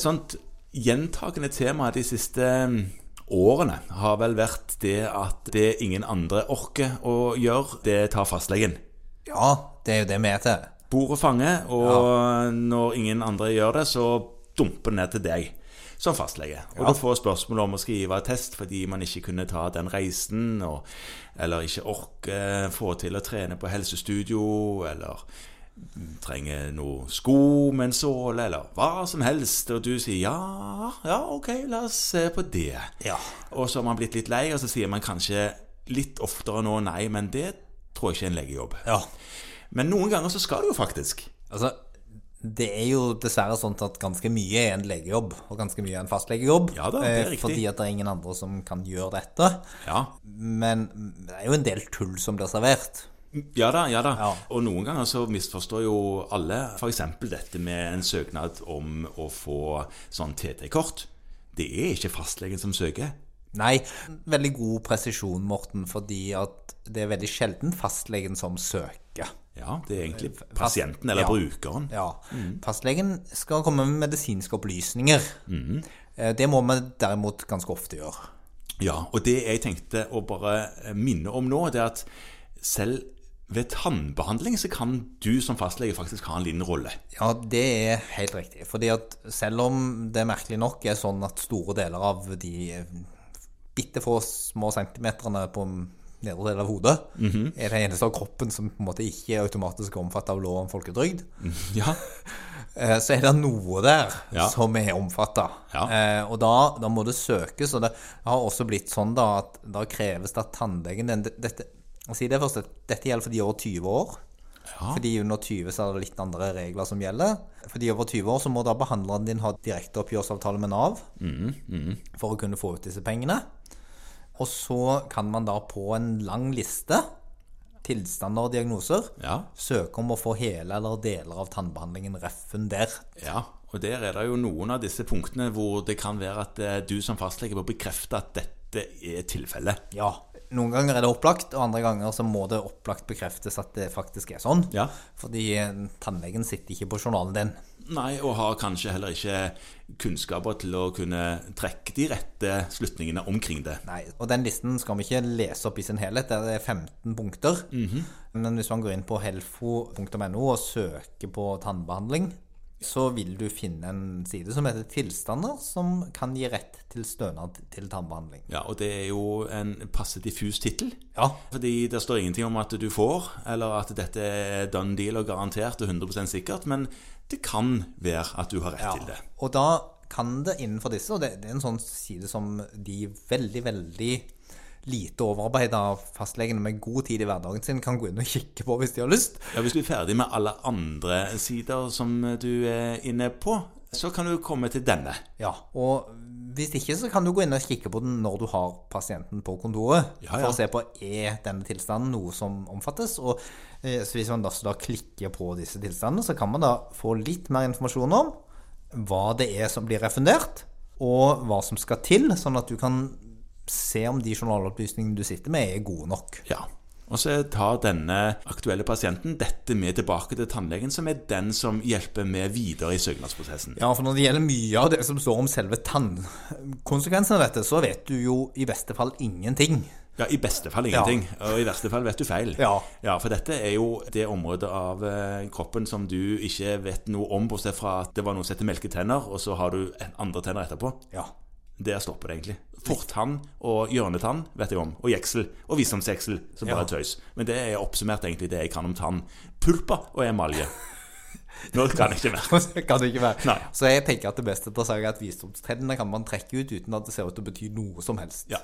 Et sånt gjentagende tema de siste mm, årene har vel vært det at det ingen andre orker å gjøre, det tar fastlegen. Ja, det er jo det vi er til. Bord og fange, og når ingen andre gjør det, så dumper det ned til deg som fastlege. Og du får spørsmål om å skrive attest fordi man ikke kunne ta den reisen, og, eller ikke orker få til å trene på helsestudio, eller trenger noe sko med en såle, eller hva som helst, og du sier ja, ja, ok, la oss se på det. Ja. Og så har man blitt litt lei, og så sier man kanskje litt oftere nå nei, men det tror jeg ikke er en legejobb. Ja. Men noen ganger så skal du jo faktisk. Altså, det er jo dessverre sånn at ganske mye er en legejobb, og ganske mye er en fastlegejobb. Ja da, det er eh, riktig. Fordi at det er ingen andre som kan gjøre dette. Ja. Men det er jo en del tull som blir servert. Ja da, ja da. Ja. Og noen ganger så misforstår jo alle f.eks. dette med en søknad om å få sånn TT-kort. Det er ikke fastlegen som søker. Nei, veldig god presisjon, Morten, fordi at det er veldig sjelden fastlegen som søker. Ja, det er egentlig pasienten eller Ja. brukeren. Ja. Fastlegen skal komme med medisinske opplysninger. Mm. Det må vi derimot ganske ofte gjøre. Ja, og det jeg tenkte å bare minne om nå, det er at selv ved tannbehandling så kan du som fastlege faktisk ha en liten rolle. Ja, det er helt riktig. Fordi at selv om det merkelig nok er sånn at store deler av de bitte få små centimeterne på nedre del av hodet er den eneste av kroppen som på en måte ikke er automatisk omfattet av lov om folketrygd, Ja, eh, så er det noe der Ja. som er omfatta. Ja. Eh, og da, da må det søkes. Og det har også blitt sånn da at da kreves det at tannlegen dette, jeg si det først, dette gjelder for de over 20 år. Ja. Fordi under 20 så er det litt andre regler som gjelder. For de over 20 år så må da behandleren din ha direkteoppgjørsavtale med Nav for å kunne få ut disse pengene. Og så kan man da på en lang liste, tilstander og diagnoser, ja, søke om å få hele eller deler av tannbehandlingen refundert. ja. Og der er det jo noen av disse punktene hvor det kan være at eh, du som fastlege må bekrefte at dette er tilfellet. Ja, noen ganger er det opplagt, og andre ganger så må det opplagt bekreftes at det faktisk er sånn. Ja. Fordi eh, tannlegen sitter ikke på journalen din. Nei, og har kanskje heller ikke kunnskaper til å kunne trekke de rette slutningene omkring det. Nei, og den listen skal vi ikke lese opp i sin helhet, det er 15 punkter. Men hvis man går inn på helfo.no og søker på tannbehandling, så vil du finne en side som heter tilstander, som kan gi rett til stønad til tannbehandling. Ja, og det er jo en passe diffus tittel. Ja, Fordi det står ingenting om at du får, eller at dette er done deal og garantert og 100% sikkert, men det kan være at du har rett ja. til det. Og da kan det innenfor disse, og det, det er en sånn side som de veldig, veldig lite overarbeida fastlegene med god tid i hverdagen sin kan gå inn og kikke på hvis de har lyst. Ja, Hvis du er ferdig med alle andre sider som du er inne på, så kan du komme til denne. Ja, og hvis ikke så kan du gå inn og kikke på den når du har pasienten på kontoret. Ja, ja. For å se på er denne tilstanden noe som omfattes. Og eh, så hvis man da, da klikker på disse tilstandene, så kan man da få litt mer informasjon om hva det er som blir refundert, og hva som skal til, sånn at du kan se om de journalopplysningene du sitter med, er gode nok. Ja. Og så tar denne aktuelle pasienten dette med tilbake til tannlegen, som er den som hjelper med videre i søknadsprosessen. Ja, for når det gjelder mye av det som står om selve tannkonsekvensen av dette, så vet du jo i beste fall ingenting. Ja, I beste fall ingenting, og i verste fall vet du feil. Ja. ja. For dette er jo det området av eh, kroppen som du ikke vet noe om, bortsett fra at det var noe som heter melketenner, og så har du andre tenner etterpå. Ja. Der stopper det egentlig. Fortann og hjørnetann vet jeg om. Og jeksel. Og visdomsjeksel, som bare er tøys. Men det er oppsummert egentlig det jeg kan om tann. Pulpa og emalje. Nå kan det ikke være. Kan det ikke være. Nei. Så jeg tenker at det beste er å si at visdomstennene kan man trekke ut uten at det ser ut til å bety noe som helst. Ja.